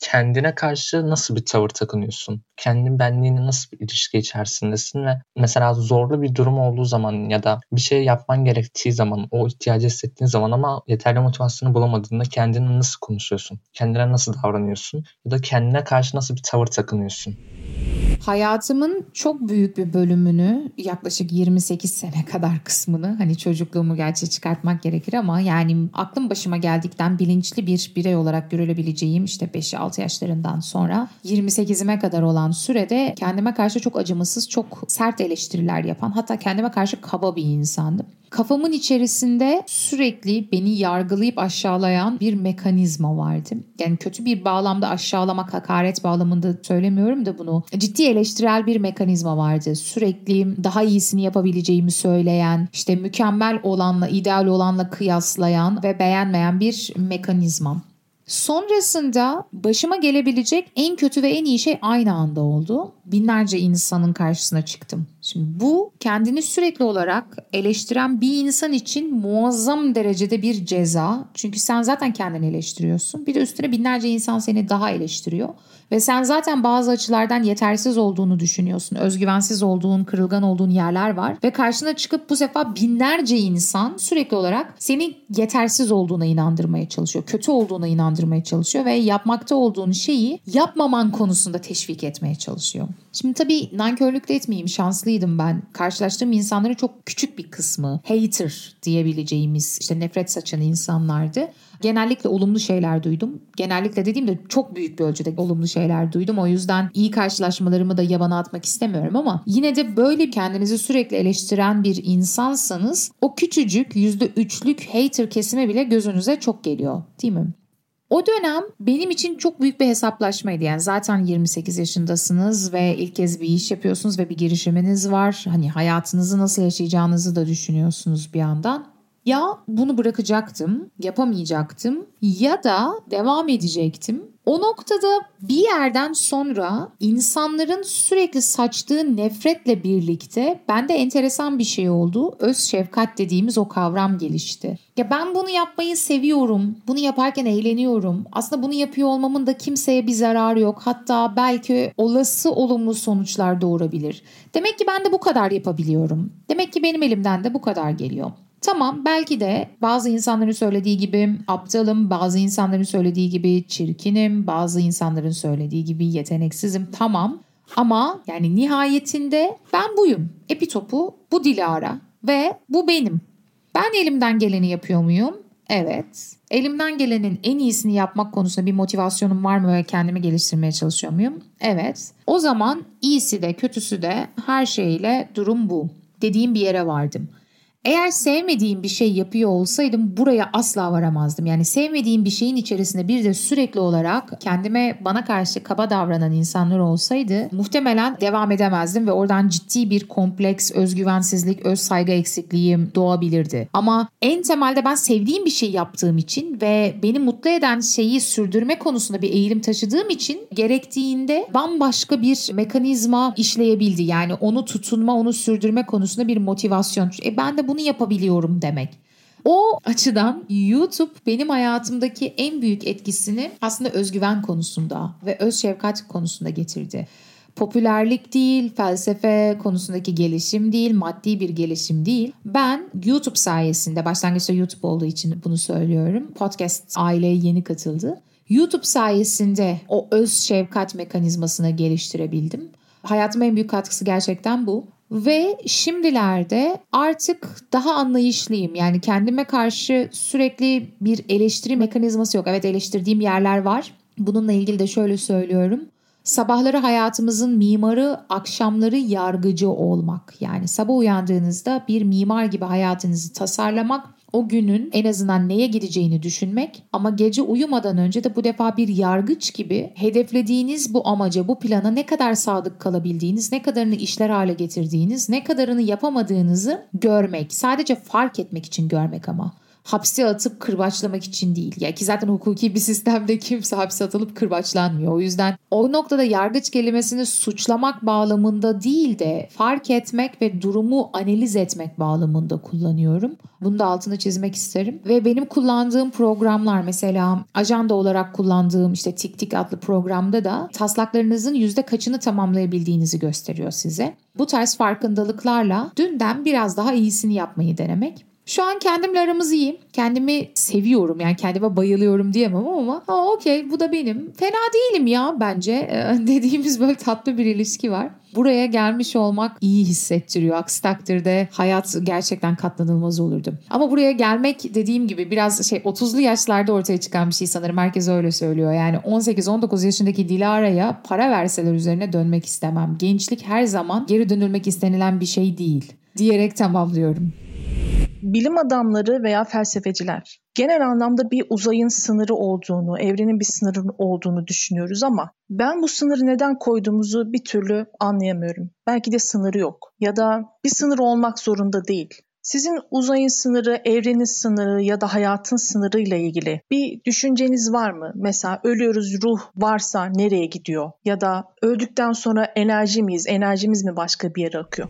Kendine karşı nasıl bir tavır takınıyorsun? Kendin benliğine nasıl bir ilişki içerisindesin ve mesela zorlu bir durum olduğu zaman ya da bir şey yapman gerektiği zaman, o ihtiyacı hissettiğin zaman ama yeterli motivasyonu bulamadığında kendine nasıl konuşuyorsun? Kendine nasıl davranıyorsun? Ya da kendine karşı nasıl bir tavır takınıyorsun? Hayatımın çok büyük bir bölümünü yaklaşık 28 sene kadar kısmını hani çocukluğumu gerçi çıkartmak gerekir ama yani aklım başıma geldikten bilinçli bir birey olarak görülebileceğim işte 5-6 yaşlarından sonra 28'ime kadar olan sürede kendime karşı çok acımasız çok sert eleştiriler yapan hatta kendime karşı kaba bir insandım. Kafamın içerisinde sürekli beni yargılayıp aşağılayan bir mekanizma vardı. Yani kötü bir bağlamda aşağılamak, hakaret bağlamında söylemiyorum da bunu. Ciddi eleştirel bir mekanizma vardı. Sürekli daha iyisini yapabileceğimi söyleyen, işte mükemmel olanla, ideal olanla kıyaslayan ve beğenmeyen bir mekanizma. Sonrasında başıma gelebilecek en kötü ve en iyi şey aynı anda oldu. Binlerce insanın karşısına çıktım. Şimdi bu kendini sürekli olarak eleştiren bir insan için muazzam derecede bir ceza. Çünkü sen zaten kendini eleştiriyorsun. Bir de üstüne binlerce insan seni daha eleştiriyor. Ve sen zaten bazı açılardan yetersiz olduğunu düşünüyorsun. Özgüvensiz olduğun, kırılgan olduğun yerler var. Ve karşına çıkıp bu sefer binlerce insan sürekli olarak seni yetersiz olduğuna inandırmaya çalışıyor. Kötü olduğuna inandırmaya çalışıyor. Ve yapmakta olduğun şeyi yapmaman konusunda teşvik etmeye çalışıyor. Şimdi tabii nankörlük de etmeyeyim şanslıydım ben. Karşılaştığım insanların çok küçük bir kısmı hater diyebileceğimiz işte nefret saçan insanlardı. Genellikle olumlu şeyler duydum. Genellikle dediğimde çok büyük bir ölçüde olumlu şeyler duydum. O yüzden iyi karşılaşmalarımı da yabana atmak istemiyorum ama yine de böyle kendinizi sürekli eleştiren bir insansanız o küçücük %3'lük hater kesime bile gözünüze çok geliyor değil mi? O dönem benim için çok büyük bir hesaplaşmaydı. Yani zaten 28 yaşındasınız ve ilk kez bir iş yapıyorsunuz ve bir girişiminiz var. Hani hayatınızı nasıl yaşayacağınızı da düşünüyorsunuz bir yandan. Ya bunu bırakacaktım, yapamayacaktım ya da devam edecektim. O noktada bir yerden sonra insanların sürekli saçtığı nefretle birlikte bende enteresan bir şey oldu. Öz şefkat dediğimiz o kavram gelişti. Ya ben bunu yapmayı seviyorum. Bunu yaparken eğleniyorum. Aslında bunu yapıyor olmamın da kimseye bir zararı yok. Hatta belki olası olumlu sonuçlar doğurabilir. Demek ki ben de bu kadar yapabiliyorum. Demek ki benim elimden de bu kadar geliyor. Tamam belki de bazı insanların söylediği gibi aptalım, bazı insanların söylediği gibi çirkinim, bazı insanların söylediği gibi yeteneksizim tamam. Ama yani nihayetinde ben buyum. Epitopu bu Dilara ve bu benim. Ben elimden geleni yapıyor muyum? Evet. Elimden gelenin en iyisini yapmak konusunda bir motivasyonum var mı ve kendimi geliştirmeye çalışıyor muyum? Evet. O zaman iyisi de kötüsü de her şeyle durum bu. Dediğim bir yere vardım. Eğer sevmediğim bir şey yapıyor olsaydım buraya asla varamazdım. Yani sevmediğim bir şeyin içerisinde bir de sürekli olarak kendime bana karşı kaba davranan insanlar olsaydı muhtemelen devam edemezdim ve oradan ciddi bir kompleks, özgüvensizlik, öz saygı eksikliği doğabilirdi. Ama en temelde ben sevdiğim bir şey yaptığım için ve beni mutlu eden şeyi sürdürme konusunda bir eğilim taşıdığım için gerektiğinde bambaşka bir mekanizma işleyebildi. Yani onu tutunma, onu sürdürme konusunda bir motivasyon. E ben de bunu yapabiliyorum demek. O açıdan YouTube benim hayatımdaki en büyük etkisini aslında özgüven konusunda ve öz şefkat konusunda getirdi. Popülerlik değil, felsefe konusundaki gelişim değil, maddi bir gelişim değil. Ben YouTube sayesinde, başlangıçta YouTube olduğu için bunu söylüyorum. Podcast aileye yeni katıldı. YouTube sayesinde o öz şefkat mekanizmasını geliştirebildim. Hayatımın en büyük katkısı gerçekten bu. Ve şimdilerde artık daha anlayışlıyım. Yani kendime karşı sürekli bir eleştiri mekanizması yok. Evet eleştirdiğim yerler var. Bununla ilgili de şöyle söylüyorum. Sabahları hayatımızın mimarı, akşamları yargıcı olmak. Yani sabah uyandığınızda bir mimar gibi hayatınızı tasarlamak o günün en azından neye gideceğini düşünmek ama gece uyumadan önce de bu defa bir yargıç gibi hedeflediğiniz bu amaca, bu plana ne kadar sadık kalabildiğiniz, ne kadarını işler hale getirdiğiniz, ne kadarını yapamadığınızı görmek. Sadece fark etmek için görmek ama hapse atıp kırbaçlamak için değil. Ya ki zaten hukuki bir sistemde kimse hapse atılıp kırbaçlanmıyor. O yüzden o noktada yargıç kelimesini suçlamak bağlamında değil de fark etmek ve durumu analiz etmek bağlamında kullanıyorum. Bunu da altını çizmek isterim. Ve benim kullandığım programlar mesela ajanda olarak kullandığım işte Tik Tik adlı programda da taslaklarınızın yüzde kaçını tamamlayabildiğinizi gösteriyor size. Bu tarz farkındalıklarla dünden biraz daha iyisini yapmayı denemek. Şu an kendimle aramız iyi. Kendimi seviyorum yani kendime bayılıyorum diyemem ama ha okey bu da benim. Fena değilim ya bence ee, dediğimiz böyle tatlı bir ilişki var. Buraya gelmiş olmak iyi hissettiriyor. Aksi takdirde hayat gerçekten katlanılmaz olurdu. Ama buraya gelmek dediğim gibi biraz şey 30'lu yaşlarda ortaya çıkan bir şey sanırım. Herkes öyle söylüyor. Yani 18-19 yaşındaki Dilara'ya para verseler üzerine dönmek istemem. Gençlik her zaman geri dönülmek istenilen bir şey değil diyerek tamamlıyorum. Bilim adamları veya felsefeciler genel anlamda bir uzayın sınırı olduğunu, evrenin bir sınırı olduğunu düşünüyoruz ama ben bu sınırı neden koyduğumuzu bir türlü anlayamıyorum. Belki de sınırı yok ya da bir sınır olmak zorunda değil. Sizin uzayın sınırı, evrenin sınırı ya da hayatın sınırı ile ilgili bir düşünceniz var mı? Mesela ölüyoruz, ruh varsa nereye gidiyor? Ya da öldükten sonra enerji miyiz? Enerjimiz mi başka bir yere akıyor?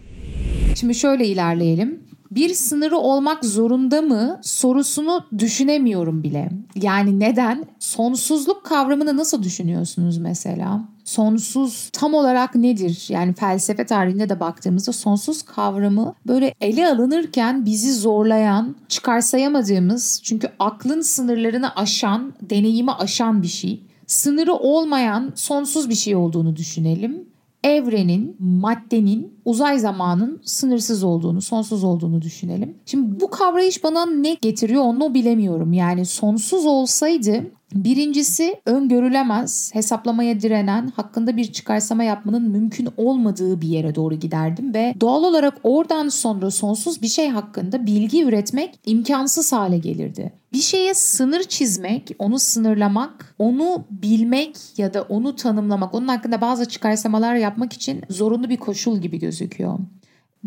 Şimdi şöyle ilerleyelim bir sınırı olmak zorunda mı sorusunu düşünemiyorum bile. Yani neden? Sonsuzluk kavramını nasıl düşünüyorsunuz mesela? Sonsuz tam olarak nedir? Yani felsefe tarihinde de baktığımızda sonsuz kavramı böyle ele alınırken bizi zorlayan, çıkarsayamadığımız çünkü aklın sınırlarını aşan, deneyimi aşan bir şey. Sınırı olmayan sonsuz bir şey olduğunu düşünelim evrenin, maddenin, uzay zamanın sınırsız olduğunu, sonsuz olduğunu düşünelim. Şimdi bu kavrayış bana ne getiriyor onu bilemiyorum. Yani sonsuz olsaydı Birincisi öngörülemez, hesaplamaya direnen, hakkında bir çıkarsama yapmanın mümkün olmadığı bir yere doğru giderdim ve doğal olarak oradan sonra sonsuz bir şey hakkında bilgi üretmek imkansız hale gelirdi. Bir şeye sınır çizmek, onu sınırlamak, onu bilmek ya da onu tanımlamak, onun hakkında bazı çıkarsamalar yapmak için zorunlu bir koşul gibi gözüküyor.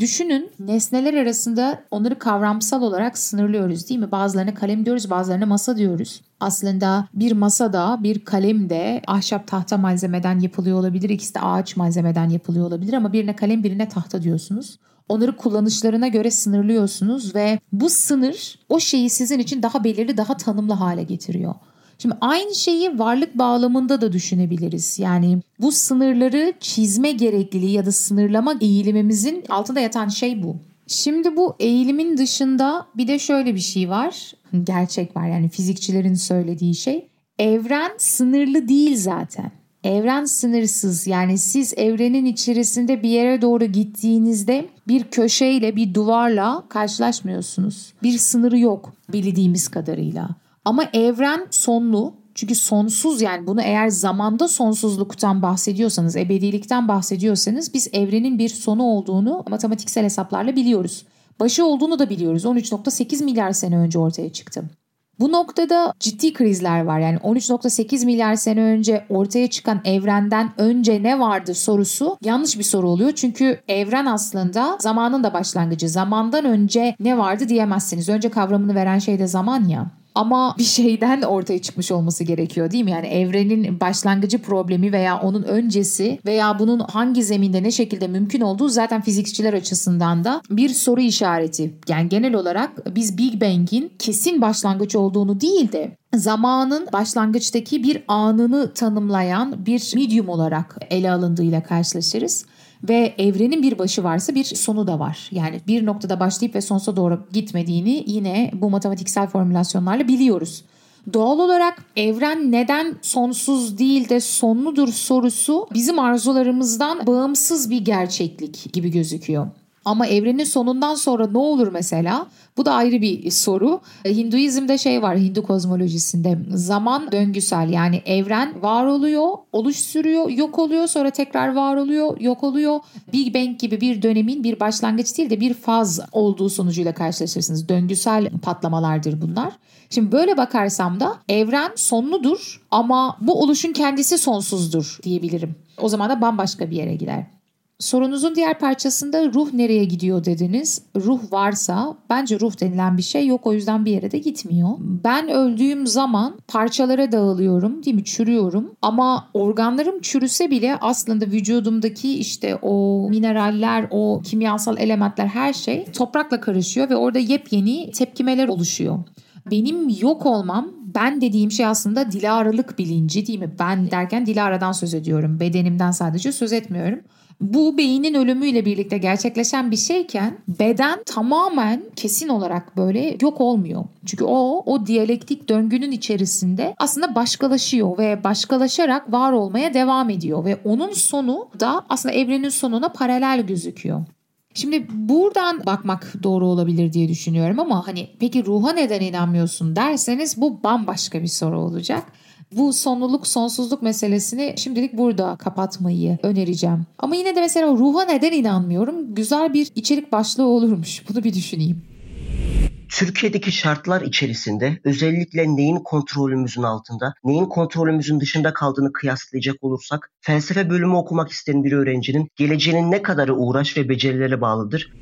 Düşünün nesneler arasında onları kavramsal olarak sınırlıyoruz değil mi? Bazılarına kalem diyoruz bazılarına masa diyoruz. Aslında bir masa da bir kalem de ahşap tahta malzemeden yapılıyor olabilir. İkisi de ağaç malzemeden yapılıyor olabilir ama birine kalem birine tahta diyorsunuz. Onları kullanışlarına göre sınırlıyorsunuz ve bu sınır o şeyi sizin için daha belirli, daha tanımlı hale getiriyor. Şimdi aynı şeyi varlık bağlamında da düşünebiliriz. Yani bu sınırları çizme gerekliliği ya da sınırlama eğilimimizin altında yatan şey bu. Şimdi bu eğilimin dışında bir de şöyle bir şey var. Gerçek var yani fizikçilerin söylediği şey. Evren sınırlı değil zaten. Evren sınırsız yani siz evrenin içerisinde bir yere doğru gittiğinizde bir köşeyle bir duvarla karşılaşmıyorsunuz. Bir sınırı yok bildiğimiz kadarıyla. Ama evren sonlu. Çünkü sonsuz yani bunu eğer zamanda sonsuzluktan bahsediyorsanız, ebedilikten bahsediyorsanız biz evrenin bir sonu olduğunu matematiksel hesaplarla biliyoruz. Başı olduğunu da biliyoruz. 13.8 milyar sene önce ortaya çıktı. Bu noktada ciddi krizler var. Yani 13.8 milyar sene önce ortaya çıkan evrenden önce ne vardı sorusu yanlış bir soru oluyor. Çünkü evren aslında zamanın da başlangıcı. Zamandan önce ne vardı diyemezsiniz. Önce kavramını veren şey de zaman ya. Ama bir şeyden ortaya çıkmış olması gerekiyor değil mi? Yani evrenin başlangıcı problemi veya onun öncesi veya bunun hangi zeminde ne şekilde mümkün olduğu zaten fizikçiler açısından da bir soru işareti. Yani genel olarak biz Big Bang'in kesin başlangıç olduğunu değil de zamanın başlangıçtaki bir anını tanımlayan bir medium olarak ele alındığıyla karşılaşırız ve evrenin bir başı varsa bir sonu da var. Yani bir noktada başlayıp ve sonsuza doğru gitmediğini yine bu matematiksel formülasyonlarla biliyoruz. Doğal olarak evren neden sonsuz değil de sonludur sorusu bizim arzularımızdan bağımsız bir gerçeklik gibi gözüküyor. Ama evrenin sonundan sonra ne olur mesela? Bu da ayrı bir soru. Hinduizm'de şey var Hindu kozmolojisinde zaman döngüsel yani evren var oluyor, oluş sürüyor, yok oluyor sonra tekrar var oluyor, yok oluyor. Big Bang gibi bir dönemin bir başlangıç değil de bir faz olduğu sonucuyla karşılaşırsınız. Döngüsel patlamalardır bunlar. Şimdi böyle bakarsam da evren sonludur ama bu oluşun kendisi sonsuzdur diyebilirim. O zaman da bambaşka bir yere gider. Sorunuzun diğer parçasında ruh nereye gidiyor dediniz. Ruh varsa bence ruh denilen bir şey yok o yüzden bir yere de gitmiyor. Ben öldüğüm zaman parçalara dağılıyorum değil mi çürüyorum ama organlarım çürüse bile aslında vücudumdaki işte o mineraller o kimyasal elementler her şey toprakla karışıyor ve orada yepyeni tepkimeler oluşuyor. Benim yok olmam ben dediğim şey aslında Dilara'lık bilinci değil mi? Ben derken Dilara'dan söz ediyorum. Bedenimden sadece söz etmiyorum bu beynin ölümüyle birlikte gerçekleşen bir şeyken beden tamamen kesin olarak böyle yok olmuyor. Çünkü o o diyalektik döngünün içerisinde aslında başkalaşıyor ve başkalaşarak var olmaya devam ediyor ve onun sonu da aslında evrenin sonuna paralel gözüküyor. Şimdi buradan bakmak doğru olabilir diye düşünüyorum ama hani peki ruha neden inanmıyorsun derseniz bu bambaşka bir soru olacak. Bu sonluluk, sonsuzluk meselesini şimdilik burada kapatmayı önereceğim. Ama yine de mesela ruha neden inanmıyorum? Güzel bir içerik başlığı olurmuş. Bunu bir düşüneyim. Türkiye'deki şartlar içerisinde özellikle neyin kontrolümüzün altında, neyin kontrolümüzün dışında kaldığını kıyaslayacak olursak felsefe bölümü okumak isteyen bir öğrencinin geleceğinin ne kadarı uğraş ve becerilere bağlıdır?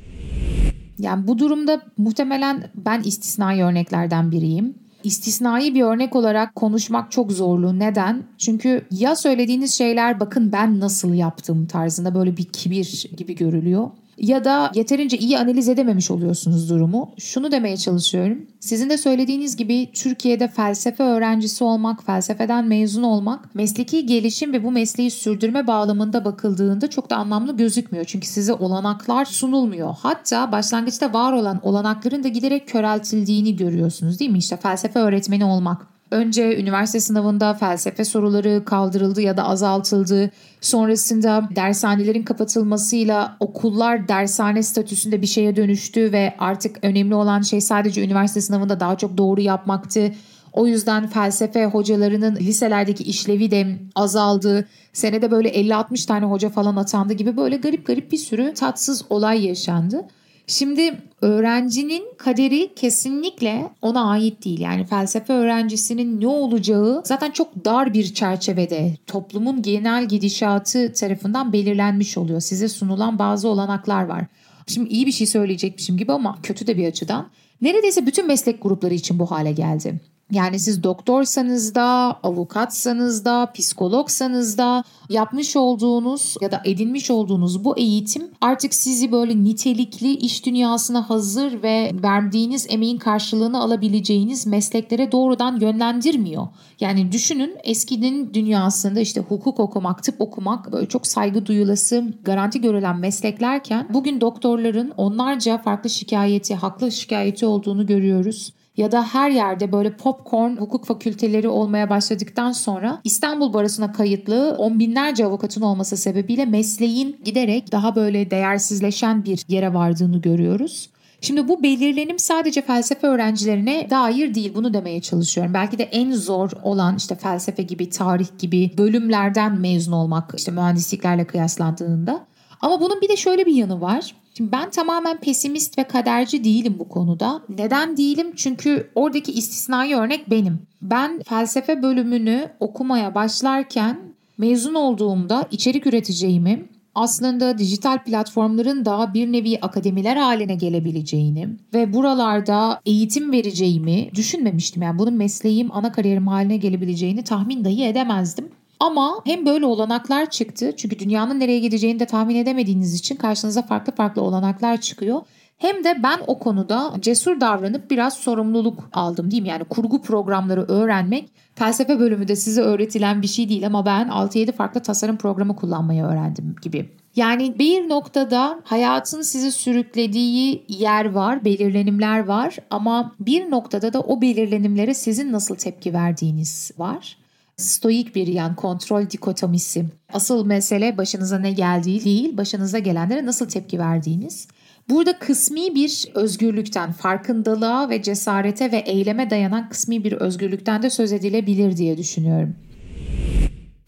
Yani bu durumda muhtemelen ben istisnai örneklerden biriyim. İstisnai bir örnek olarak konuşmak çok zorlu. Neden? Çünkü ya söylediğiniz şeyler bakın ben nasıl yaptım tarzında böyle bir kibir gibi görülüyor ya da yeterince iyi analiz edememiş oluyorsunuz durumu. Şunu demeye çalışıyorum. Sizin de söylediğiniz gibi Türkiye'de felsefe öğrencisi olmak, felsefeden mezun olmak, mesleki gelişim ve bu mesleği sürdürme bağlamında bakıldığında çok da anlamlı gözükmüyor. Çünkü size olanaklar sunulmuyor. Hatta başlangıçta var olan olanakların da giderek köreltildiğini görüyorsunuz değil mi? İşte felsefe öğretmeni olmak, Önce üniversite sınavında felsefe soruları kaldırıldı ya da azaltıldı. Sonrasında dershanelerin kapatılmasıyla okullar dershane statüsünde bir şeye dönüştü ve artık önemli olan şey sadece üniversite sınavında daha çok doğru yapmaktı. O yüzden felsefe hocalarının liselerdeki işlevi de azaldı. Senede böyle 50-60 tane hoca falan atandı gibi böyle garip garip bir sürü tatsız olay yaşandı. Şimdi öğrencinin kaderi kesinlikle ona ait değil. Yani felsefe öğrencisinin ne olacağı zaten çok dar bir çerçevede toplumun genel gidişatı tarafından belirlenmiş oluyor. Size sunulan bazı olanaklar var. Şimdi iyi bir şey söyleyecekmişim gibi ama kötü de bir açıdan. Neredeyse bütün meslek grupları için bu hale geldi. Yani siz doktorsanız da, avukatsanız da, psikologsanız da yapmış olduğunuz ya da edinmiş olduğunuz bu eğitim artık sizi böyle nitelikli iş dünyasına hazır ve verdiğiniz emeğin karşılığını alabileceğiniz mesleklere doğrudan yönlendirmiyor. Yani düşünün eskinin dünyasında işte hukuk okumak, tıp okumak böyle çok saygı duyulası, garanti görülen mesleklerken bugün doktorların onlarca farklı şikayeti, haklı şikayeti olduğunu görüyoruz ya da her yerde böyle popcorn hukuk fakülteleri olmaya başladıktan sonra İstanbul Barosu'na kayıtlı on binlerce avukatın olması sebebiyle mesleğin giderek daha böyle değersizleşen bir yere vardığını görüyoruz. Şimdi bu belirlenim sadece felsefe öğrencilerine dair değil bunu demeye çalışıyorum. Belki de en zor olan işte felsefe gibi, tarih gibi bölümlerden mezun olmak işte mühendisliklerle kıyaslandığında. Ama bunun bir de şöyle bir yanı var. Şimdi ben tamamen pesimist ve kaderci değilim bu konuda. Neden değilim? Çünkü oradaki istisnai örnek benim. Ben felsefe bölümünü okumaya başlarken mezun olduğumda içerik üreteceğimi, aslında dijital platformların da bir nevi akademiler haline gelebileceğini ve buralarda eğitim vereceğimi düşünmemiştim. Yani bunun mesleğim, ana kariyerim haline gelebileceğini tahmin dahi edemezdim. Ama hem böyle olanaklar çıktı çünkü dünyanın nereye gideceğini de tahmin edemediğiniz için karşınıza farklı farklı olanaklar çıkıyor. Hem de ben o konuda cesur davranıp biraz sorumluluk aldım diyeyim. Yani kurgu programları öğrenmek felsefe bölümü de size öğretilen bir şey değil ama ben 6-7 farklı tasarım programı kullanmayı öğrendim gibi. Yani bir noktada hayatın sizi sürüklediği yer var, belirlenimler var ama bir noktada da o belirlenimlere sizin nasıl tepki verdiğiniz var stoik bir yan kontrol dikotomisi. Asıl mesele başınıza ne geldiği değil, başınıza gelenlere nasıl tepki verdiğiniz. Burada kısmi bir özgürlükten, farkındalığa ve cesarete ve eyleme dayanan kısmi bir özgürlükten de söz edilebilir diye düşünüyorum.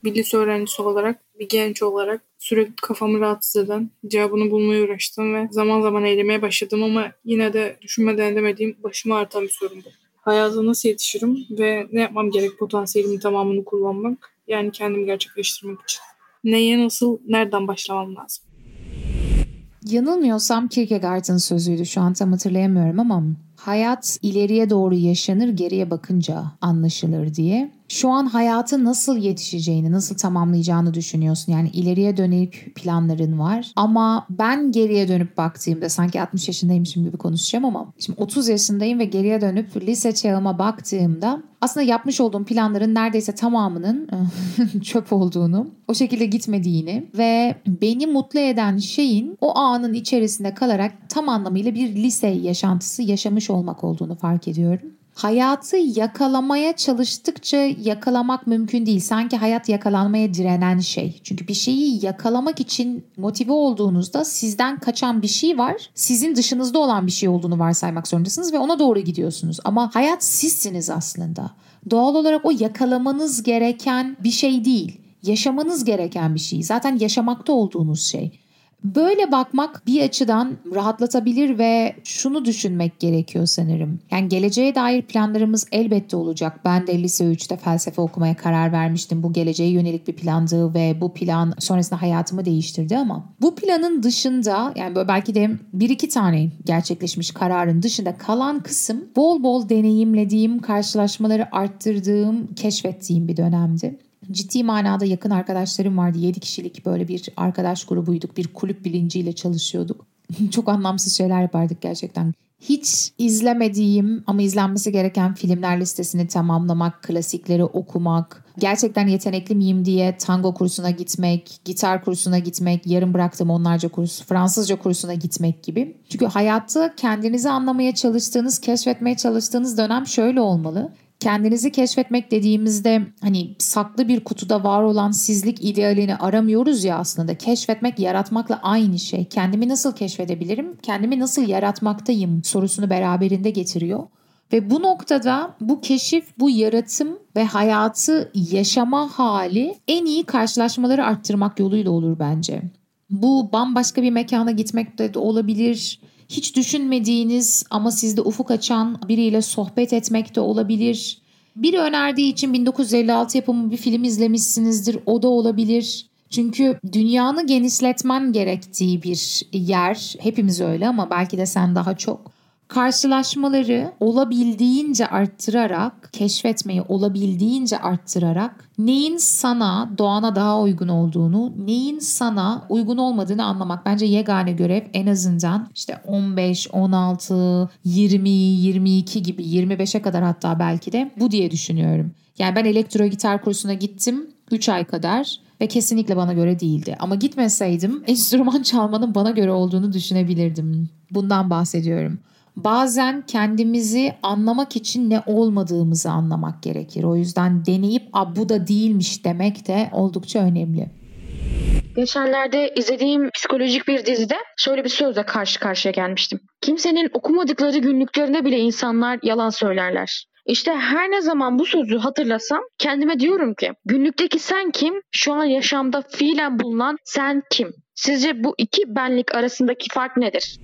Bir lise öğrencisi olarak, bir genç olarak sürekli kafamı rahatsız eden cevabını bulmaya uğraştım ve zaman zaman eylemeye başladım ama yine de düşünmeden edemediğim başıma artan bir sorun bu hayata nasıl yetişirim ve ne yapmam gerek potansiyelimin tamamını kullanmak yani kendimi gerçekleştirmek için. Neye nasıl, nereden başlamam lazım? Yanılmıyorsam Kierkegaard'ın sözüydü şu an tam hatırlayamıyorum ama hayat ileriye doğru yaşanır geriye bakınca anlaşılır diye şu an hayatı nasıl yetişeceğini, nasıl tamamlayacağını düşünüyorsun. Yani ileriye dönük planların var. Ama ben geriye dönüp baktığımda sanki 60 yaşındaymışım gibi konuşacağım ama şimdi 30 yaşındayım ve geriye dönüp lise çağıma baktığımda aslında yapmış olduğum planların neredeyse tamamının çöp olduğunu, o şekilde gitmediğini ve beni mutlu eden şeyin o anın içerisinde kalarak tam anlamıyla bir lise yaşantısı yaşamış olmak olduğunu fark ediyorum hayatı yakalamaya çalıştıkça yakalamak mümkün değil. Sanki hayat yakalanmaya direnen şey. Çünkü bir şeyi yakalamak için motive olduğunuzda sizden kaçan bir şey var. Sizin dışınızda olan bir şey olduğunu varsaymak zorundasınız ve ona doğru gidiyorsunuz. Ama hayat sizsiniz aslında. Doğal olarak o yakalamanız gereken bir şey değil. Yaşamanız gereken bir şey. Zaten yaşamakta olduğunuz şey. Böyle bakmak bir açıdan rahatlatabilir ve şunu düşünmek gerekiyor sanırım. Yani geleceğe dair planlarımız elbette olacak. Ben de lise 3'te felsefe okumaya karar vermiştim. Bu geleceğe yönelik bir plandı ve bu plan sonrasında hayatımı değiştirdi ama bu planın dışında yani belki de bir iki tane gerçekleşmiş kararın dışında kalan kısım bol bol deneyimlediğim, karşılaşmaları arttırdığım, keşfettiğim bir dönemdi ciddi manada yakın arkadaşlarım vardı. 7 kişilik böyle bir arkadaş grubuyduk. Bir kulüp bilinciyle çalışıyorduk. Çok anlamsız şeyler yapardık gerçekten. Hiç izlemediğim ama izlenmesi gereken filmler listesini tamamlamak, klasikleri okumak, gerçekten yetenekli miyim diye tango kursuna gitmek, gitar kursuna gitmek, yarım bıraktım onlarca kurs, Fransızca kursuna gitmek gibi. Çünkü hayatta kendinizi anlamaya çalıştığınız, keşfetmeye çalıştığınız dönem şöyle olmalı kendinizi keşfetmek dediğimizde hani saklı bir kutuda var olan sizlik idealini aramıyoruz ya aslında. Keşfetmek yaratmakla aynı şey. Kendimi nasıl keşfedebilirim? Kendimi nasıl yaratmaktayım sorusunu beraberinde getiriyor. Ve bu noktada bu keşif, bu yaratım ve hayatı yaşama hali en iyi karşılaşmaları arttırmak yoluyla olur bence. Bu bambaşka bir mekana gitmek de olabilir hiç düşünmediğiniz ama sizde ufuk açan biriyle sohbet etmek de olabilir. Biri önerdiği için 1956 yapımı bir film izlemişsinizdir. O da olabilir. Çünkü dünyanı genişletmen gerektiği bir yer. Hepimiz öyle ama belki de sen daha çok karşılaşmaları olabildiğince arttırarak, keşfetmeyi olabildiğince arttırarak neyin sana, doğana daha uygun olduğunu, neyin sana uygun olmadığını anlamak. Bence yegane görev en azından işte 15, 16, 20, 22 gibi 25'e kadar hatta belki de bu diye düşünüyorum. Yani ben elektro gitar kursuna gittim 3 ay kadar ve kesinlikle bana göre değildi. Ama gitmeseydim enstrüman çalmanın bana göre olduğunu düşünebilirdim. Bundan bahsediyorum bazen kendimizi anlamak için ne olmadığımızı anlamak gerekir. O yüzden deneyip A, bu da değilmiş demek de oldukça önemli. Geçenlerde izlediğim psikolojik bir dizide şöyle bir sözle karşı karşıya gelmiştim. Kimsenin okumadıkları günlüklerinde bile insanlar yalan söylerler. İşte her ne zaman bu sözü hatırlasam kendime diyorum ki günlükteki sen kim? Şu an yaşamda fiilen bulunan sen kim? Sizce bu iki benlik arasındaki fark nedir?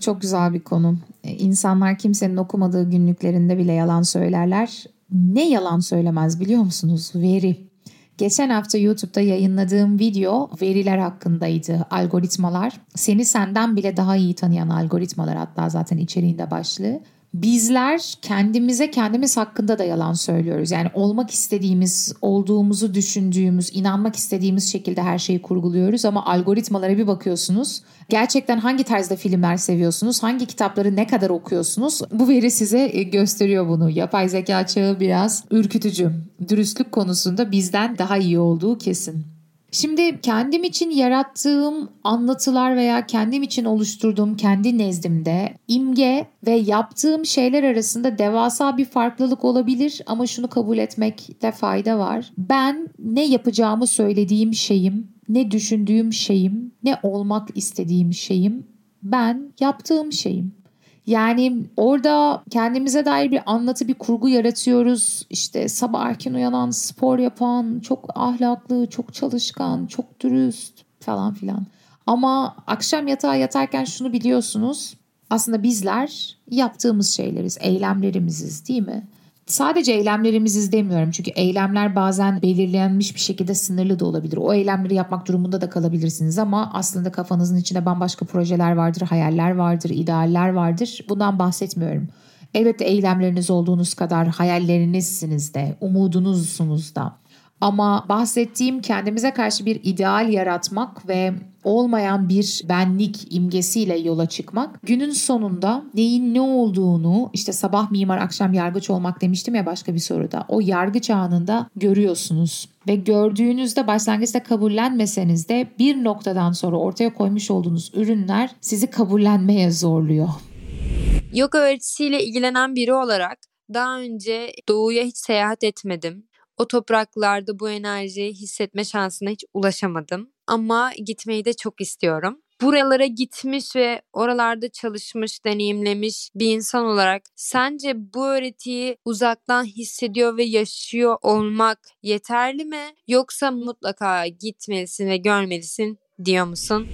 Çok güzel bir konu. E, insanlar kimsenin okumadığı günlüklerinde bile yalan söylerler. Ne yalan söylemez biliyor musunuz? Veri. Geçen hafta YouTube'da yayınladığım video veriler hakkındaydı. Algoritmalar. Seni senden bile daha iyi tanıyan algoritmalar hatta zaten içeriğinde başlığı bizler kendimize kendimiz hakkında da yalan söylüyoruz. Yani olmak istediğimiz, olduğumuzu düşündüğümüz, inanmak istediğimiz şekilde her şeyi kurguluyoruz ama algoritmalara bir bakıyorsunuz. Gerçekten hangi tarzda filmler seviyorsunuz? Hangi kitapları ne kadar okuyorsunuz? Bu veri size e, gösteriyor bunu. Yapay zeka çağı biraz ürkütücü. Dürüstlük konusunda bizden daha iyi olduğu kesin. Şimdi kendim için yarattığım anlatılar veya kendim için oluşturduğum kendi nezdimde imge ve yaptığım şeyler arasında devasa bir farklılık olabilir ama şunu kabul etmekte fayda var. Ben ne yapacağımı söylediğim şeyim, ne düşündüğüm şeyim, ne olmak istediğim şeyim, ben yaptığım şeyim. Yani orada kendimize dair bir anlatı, bir kurgu yaratıyoruz. İşte sabah erken uyanan, spor yapan, çok ahlaklı, çok çalışkan, çok dürüst falan filan. Ama akşam yatağa yatarken şunu biliyorsunuz. Aslında bizler yaptığımız şeyleriz, eylemlerimiziz değil mi? Sadece eylemlerimizi izlemiyorum çünkü eylemler bazen belirlenmiş bir şekilde sınırlı da olabilir. O eylemleri yapmak durumunda da kalabilirsiniz ama aslında kafanızın içinde bambaşka projeler vardır, hayaller vardır, idealler vardır. Bundan bahsetmiyorum. Elbette eylemleriniz olduğunuz kadar hayallerinizsiniz de, umudunuzsunuz da. Ama bahsettiğim kendimize karşı bir ideal yaratmak ve olmayan bir benlik imgesiyle yola çıkmak günün sonunda neyin ne olduğunu işte sabah mimar akşam yargıç olmak demiştim ya başka bir soruda o yargıç anında görüyorsunuz ve gördüğünüzde başlangıçta kabullenmeseniz de bir noktadan sonra ortaya koymuş olduğunuz ürünler sizi kabullenmeye zorluyor. Yoga öğretisiyle ilgilenen biri olarak daha önce doğuya hiç seyahat etmedim o topraklarda bu enerjiyi hissetme şansına hiç ulaşamadım. Ama gitmeyi de çok istiyorum. Buralara gitmiş ve oralarda çalışmış, deneyimlemiş bir insan olarak sence bu öğretiyi uzaktan hissediyor ve yaşıyor olmak yeterli mi? Yoksa mutlaka gitmelisin ve görmelisin diyor musun?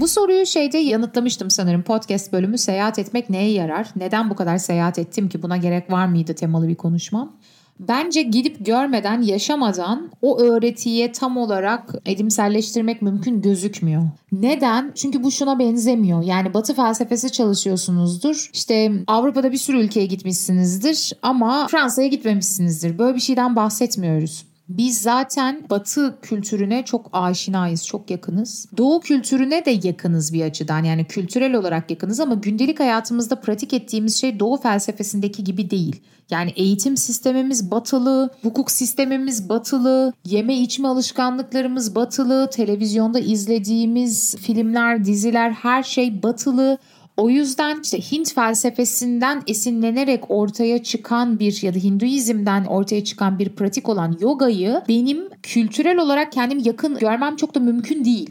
Bu soruyu şeyde yanıtlamıştım sanırım. Podcast bölümü seyahat etmek neye yarar? Neden bu kadar seyahat ettim ki buna gerek var mıydı temalı bir konuşmam. Bence gidip görmeden, yaşamadan o öğretiye tam olarak edimselleştirmek mümkün gözükmüyor. Neden? Çünkü bu şuna benzemiyor. Yani Batı felsefesi çalışıyorsunuzdur. İşte Avrupa'da bir sürü ülkeye gitmişsinizdir ama Fransa'ya gitmemişsinizdir. Böyle bir şeyden bahsetmiyoruz. Biz zaten batı kültürüne çok aşinayız, çok yakınız. Doğu kültürüne de yakınız bir açıdan. Yani kültürel olarak yakınız ama gündelik hayatımızda pratik ettiğimiz şey doğu felsefesindeki gibi değil. Yani eğitim sistemimiz batılı, hukuk sistemimiz batılı, yeme içme alışkanlıklarımız batılı, televizyonda izlediğimiz filmler, diziler her şey batılı. O yüzden işte Hint felsefesinden esinlenerek ortaya çıkan bir ya da Hinduizm'den ortaya çıkan bir pratik olan yogayı benim kültürel olarak kendim yakın görmem çok da mümkün değil.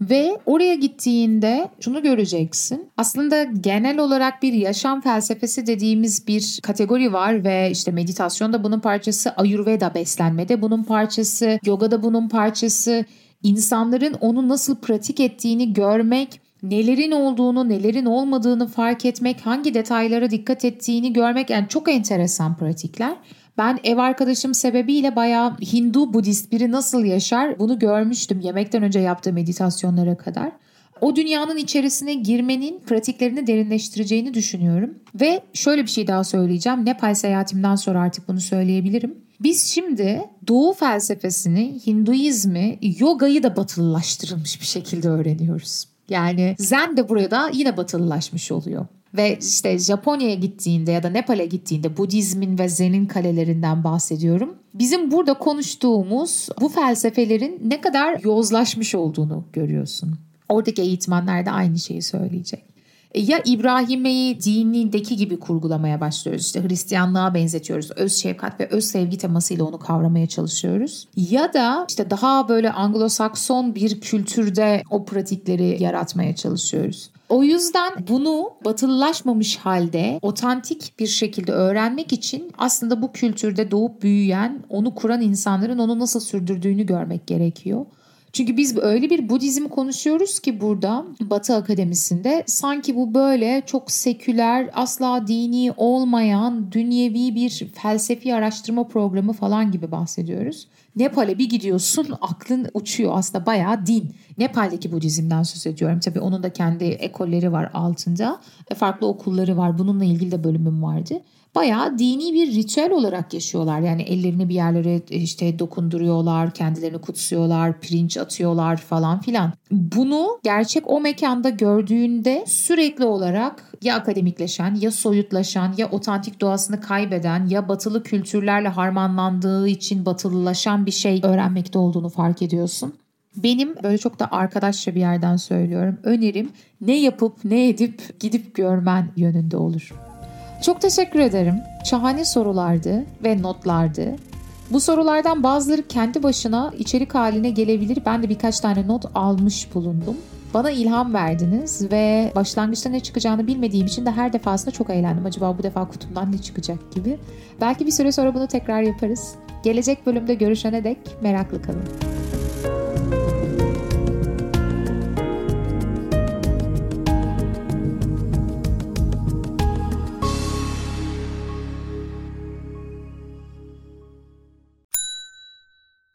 Ve oraya gittiğinde şunu göreceksin. Aslında genel olarak bir yaşam felsefesi dediğimiz bir kategori var ve işte meditasyon da bunun parçası, Ayurveda beslenme de bunun parçası, yoga da bunun parçası. İnsanların onu nasıl pratik ettiğini görmek nelerin olduğunu, nelerin olmadığını fark etmek, hangi detaylara dikkat ettiğini görmek yani çok enteresan pratikler. Ben ev arkadaşım sebebiyle bayağı Hindu Budist biri nasıl yaşar bunu görmüştüm yemekten önce yaptığı meditasyonlara kadar. O dünyanın içerisine girmenin pratiklerini derinleştireceğini düşünüyorum. Ve şöyle bir şey daha söyleyeceğim. Nepal seyahatimden sonra artık bunu söyleyebilirim. Biz şimdi Doğu felsefesini, Hinduizmi, yogayı da batılılaştırılmış bir şekilde öğreniyoruz. Yani Zen de burada yine batılılaşmış oluyor. Ve işte Japonya'ya gittiğinde ya da Nepal'e gittiğinde Budizmin ve Zen'in kalelerinden bahsediyorum. Bizim burada konuştuğumuz bu felsefelerin ne kadar yozlaşmış olduğunu görüyorsun. Oradaki eğitmenler de aynı şeyi söyleyecek. Ya İbrahim'i dinindeki gibi kurgulamaya başlıyoruz. İşte Hristiyanlığa benzetiyoruz. Öz şefkat ve öz sevgi temasıyla onu kavramaya çalışıyoruz. Ya da işte daha böyle Anglo-Sakson bir kültürde o pratikleri yaratmaya çalışıyoruz. O yüzden bunu batılılaşmamış halde otantik bir şekilde öğrenmek için aslında bu kültürde doğup büyüyen, onu kuran insanların onu nasıl sürdürdüğünü görmek gerekiyor. Çünkü biz öyle bir Budizm konuşuyoruz ki burada Batı Akademisi'nde sanki bu böyle çok seküler, asla dini olmayan, dünyevi bir felsefi araştırma programı falan gibi bahsediyoruz. Nepal'e bir gidiyorsun aklın uçuyor aslında bayağı din. Nepal'deki Budizm'den söz ediyorum. Tabii onun da kendi ekolleri var altında. E, farklı okulları var. Bununla ilgili de bölümüm vardı bayağı dini bir ritüel olarak yaşıyorlar. Yani ellerini bir yerlere e, işte dokunduruyorlar, kendilerini kutsuyorlar, pirinç atıyorlar falan filan. Bunu gerçek o mekanda gördüğünde sürekli olarak ya akademikleşen ya soyutlaşan ya otantik doğasını kaybeden ya batılı kültürlerle harmanlandığı için batılılaşan bir şey öğrenmekte olduğunu fark ediyorsun. Benim böyle çok da arkadaşça bir yerden söylüyorum. Önerim ne yapıp ne edip gidip görmen yönünde olur. Çok teşekkür ederim. Şahane sorulardı ve notlardı. Bu sorulardan bazıları kendi başına içerik haline gelebilir. Ben de birkaç tane not almış bulundum. Bana ilham verdiniz ve başlangıçta ne çıkacağını bilmediğim için de her defasında çok eğlendim. Acaba bu defa kutumdan ne çıkacak gibi. Belki bir süre sonra bunu tekrar yaparız. Gelecek bölümde görüşene dek meraklı kalın.